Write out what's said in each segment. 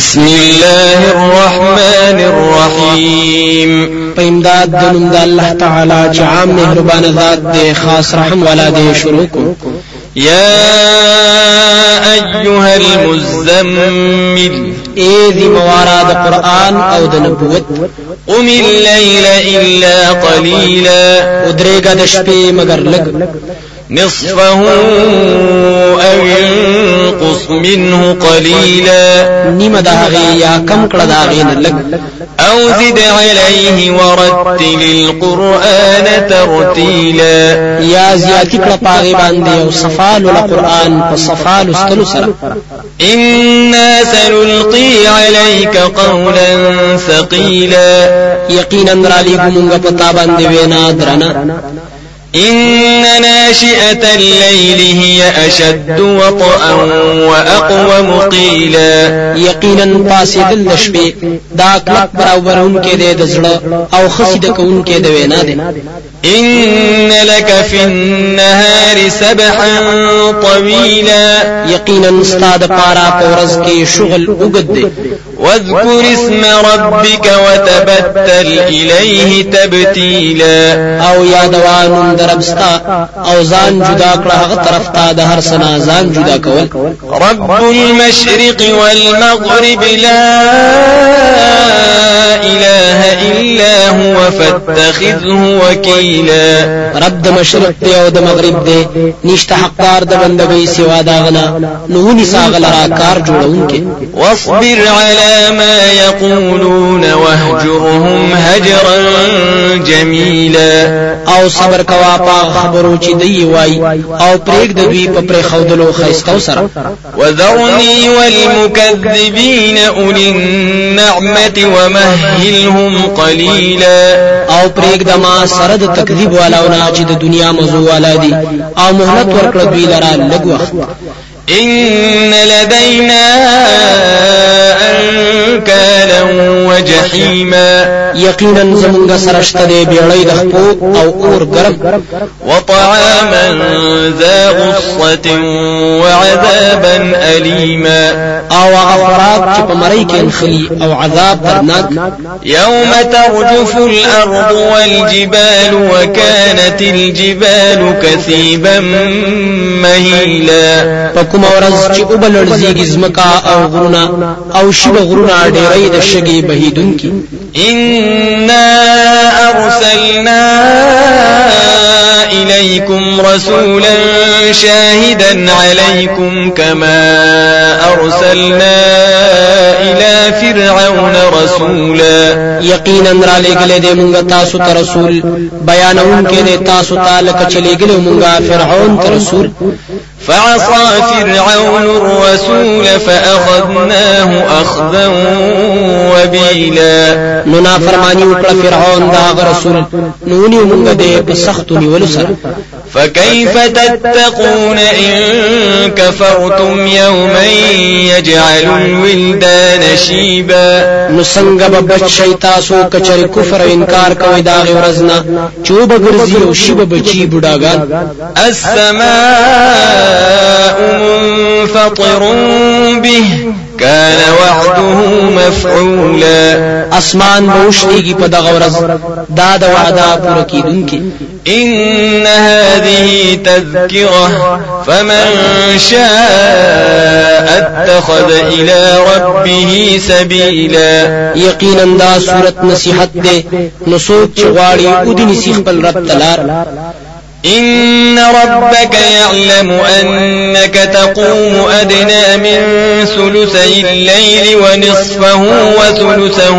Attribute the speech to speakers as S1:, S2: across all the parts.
S1: بسم الله الرحمن الرحيم.
S2: په امداد د نوم د الله تعالی چې عام مهربان ذات دی خاص رحم والا دی شروع کو.
S1: يا أيها المزمل.
S2: اے ذی موارا د قرآن أو د نبوت.
S1: قم الليل إلا قليلا
S2: ودرېګه د شپې مگر لګ
S1: نصفه أو انقص منه قليلا.
S2: نیمه د هغه یا کم کړه د هغه لګ
S1: أو زد عليه ورتل القرآن ترتيلا.
S2: یا زیاتی کړه پاغي باندې أو صفال القرآن په صفال استلو سره
S1: إنا سنلقي عليك قولا ثقيلا.
S2: یقینا را لګمږه پتا باندې وینا درنه
S1: إن ناشئة الليل هي أشد وطئا وأقوم قيلا
S2: یقینا پاسېدل د شپې دا کلک برابرون کې د زړه أو خسید کون کې د وینا دی
S1: إن لك في النهار سبحا طويلا.
S2: یقینا استاد پارا پورز کې شغل وګد دی
S1: واذكر اسم ربك وتبتل إليه تبتيلا.
S2: أو یادوان دربستا او ځان جدا کړه هغه طرف ته د هر سنا ځان جدا کول.
S1: رب المشرق والمغرب لا إله إلا هو فاتخذه وكيلا.
S2: رب د مشرق دی أو د مغرب دی نشته حقدار د بندګۍ سوا داغنا نو ونی ساغلرا کار جوړونکې
S1: واصبر على ما يقولون واهجرهم هجرا جميلا.
S2: أو صبر کوا پا خبرو چې دی وای أو پرېګ د دوی په پرې خودلو خيستو سره.
S1: وذرني والمكذبين أولي النعمة ومهلهم قليلا.
S2: أو پرېګ د ما سره د تکذیب والاونه چې د دنیا موضوع والا دي أو مهلت ورکړه دوی لرا لږ وخت.
S1: إن لدينا أنكالا وجحيما.
S2: یقینا زمونږ سره شته دی بیړۍ د خپو أو اور ګرم.
S1: وطعاما ذا غصة وعذابا أليما.
S2: أو خوراک چې په مړی کې انخلي أو عذاب درناک
S1: يوم ترجف الأرض والجبال وكانت الجبال كثيبا مهيلا.
S2: په کوم ورځ چې أو بلړزيږي زمکا أو غرونه أو شیب غرونه ډېرې د شګي بهیدونکي.
S1: إنا أرسلنا إليكم رسولا شاهدا عليكم كما أرسلنا إلى فرعون رسولا.
S2: یقینا را لګلې دې مونږ تاسو ته رسول. بیانون کې دې تاسو ته لکه چې لګلې مونږه فرعون ته رسول.
S1: فعصى فرعون الرسول فأخذناه أخذا وبيلا.
S2: نو نافرمانی وکړه فرعون دا رسول. نو نیو مونږ دې په سخت نیولو سره
S1: فكيف تتقون إن كفرتم يوما يجعل الولدان شيبا.
S2: نو څنګه به بچ شي تاسو کچری کفر انکار کوي دا غي ورځنا چوب ګرځي أو شیب بچي بډاګان
S1: السماء منفطر به كان وعده مفعولا.
S2: أسمان بوشتيږي په دغه ورځ دا د وعده پوره کیدونکي
S1: إن هذه تذكرة فمن شاء اتخذ إلى ربه سبيلا.
S2: یقینا دا صورت نصیحت ده نو چې غواړي أو رب تلار.
S1: إن ربك يعلم أنك تقوم أدنى من ثلثي الليل ونصفه وثلثه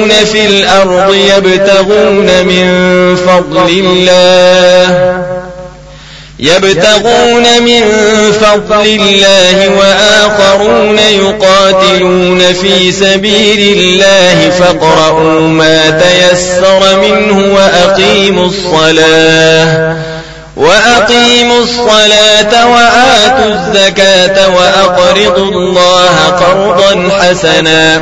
S1: في الأرض يبتغون من فضل الله. يبتغون من فضل الله وآخرون يقاتلون في سبيل الله فاقرؤوا ما تيسر منه وأقيموا الصلاة. وأقيموا الصلاة وآتوا الزكاة وأقرضوا الله قرضا حسنا.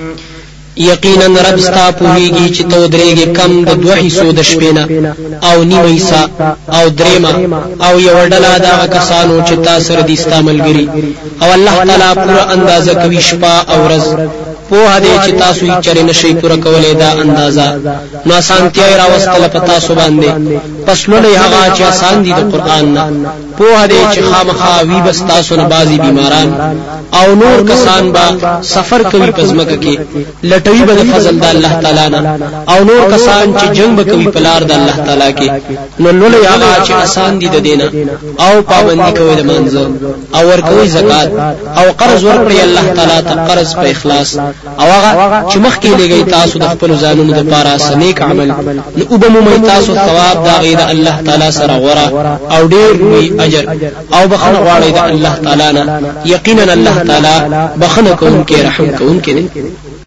S2: یقینا رب ستا پوهیږي چې تو درېږي کم د دوه حصو د شپې او نیمه حصہ او درېما او یو ډله دا کسانو چې تاسو سره دي استعمالګري او الله تعالی پوره اندازه کوي شپه او ورځ. په دې چې تاسو یې چرې نشي پوره کولای دا اندازا نو سانتیا راوستل په تاسو باندې پس لولې هغه چې آسان دي د قران نه په دې چې خامخا وی بس تاسو نه بازي بیماران او نور کسان با سفر کوي پزمکه کې لټوي به فضل د الله تعالی نه او نور کسان چې جنگ به کوي پلار د الله تعالی کې نو لولې هغه چې آسان دي د دینه او پابندي کوي د منځو او ور کوي زکات او قرض ورکړي الله تعالی ته قرض په اخلاص او هغه چې مخکې لګي تاسو د خپل ځانونو لپاره سنیک عمل نو وبمو تاسو ثواب دا غي د الله تعالی سره غورا أو ډیر وی اجر أو بخنه غواړي د الله تعالی نه یقینا الله تعالی بخنه کوونکی رحم کوونکی دی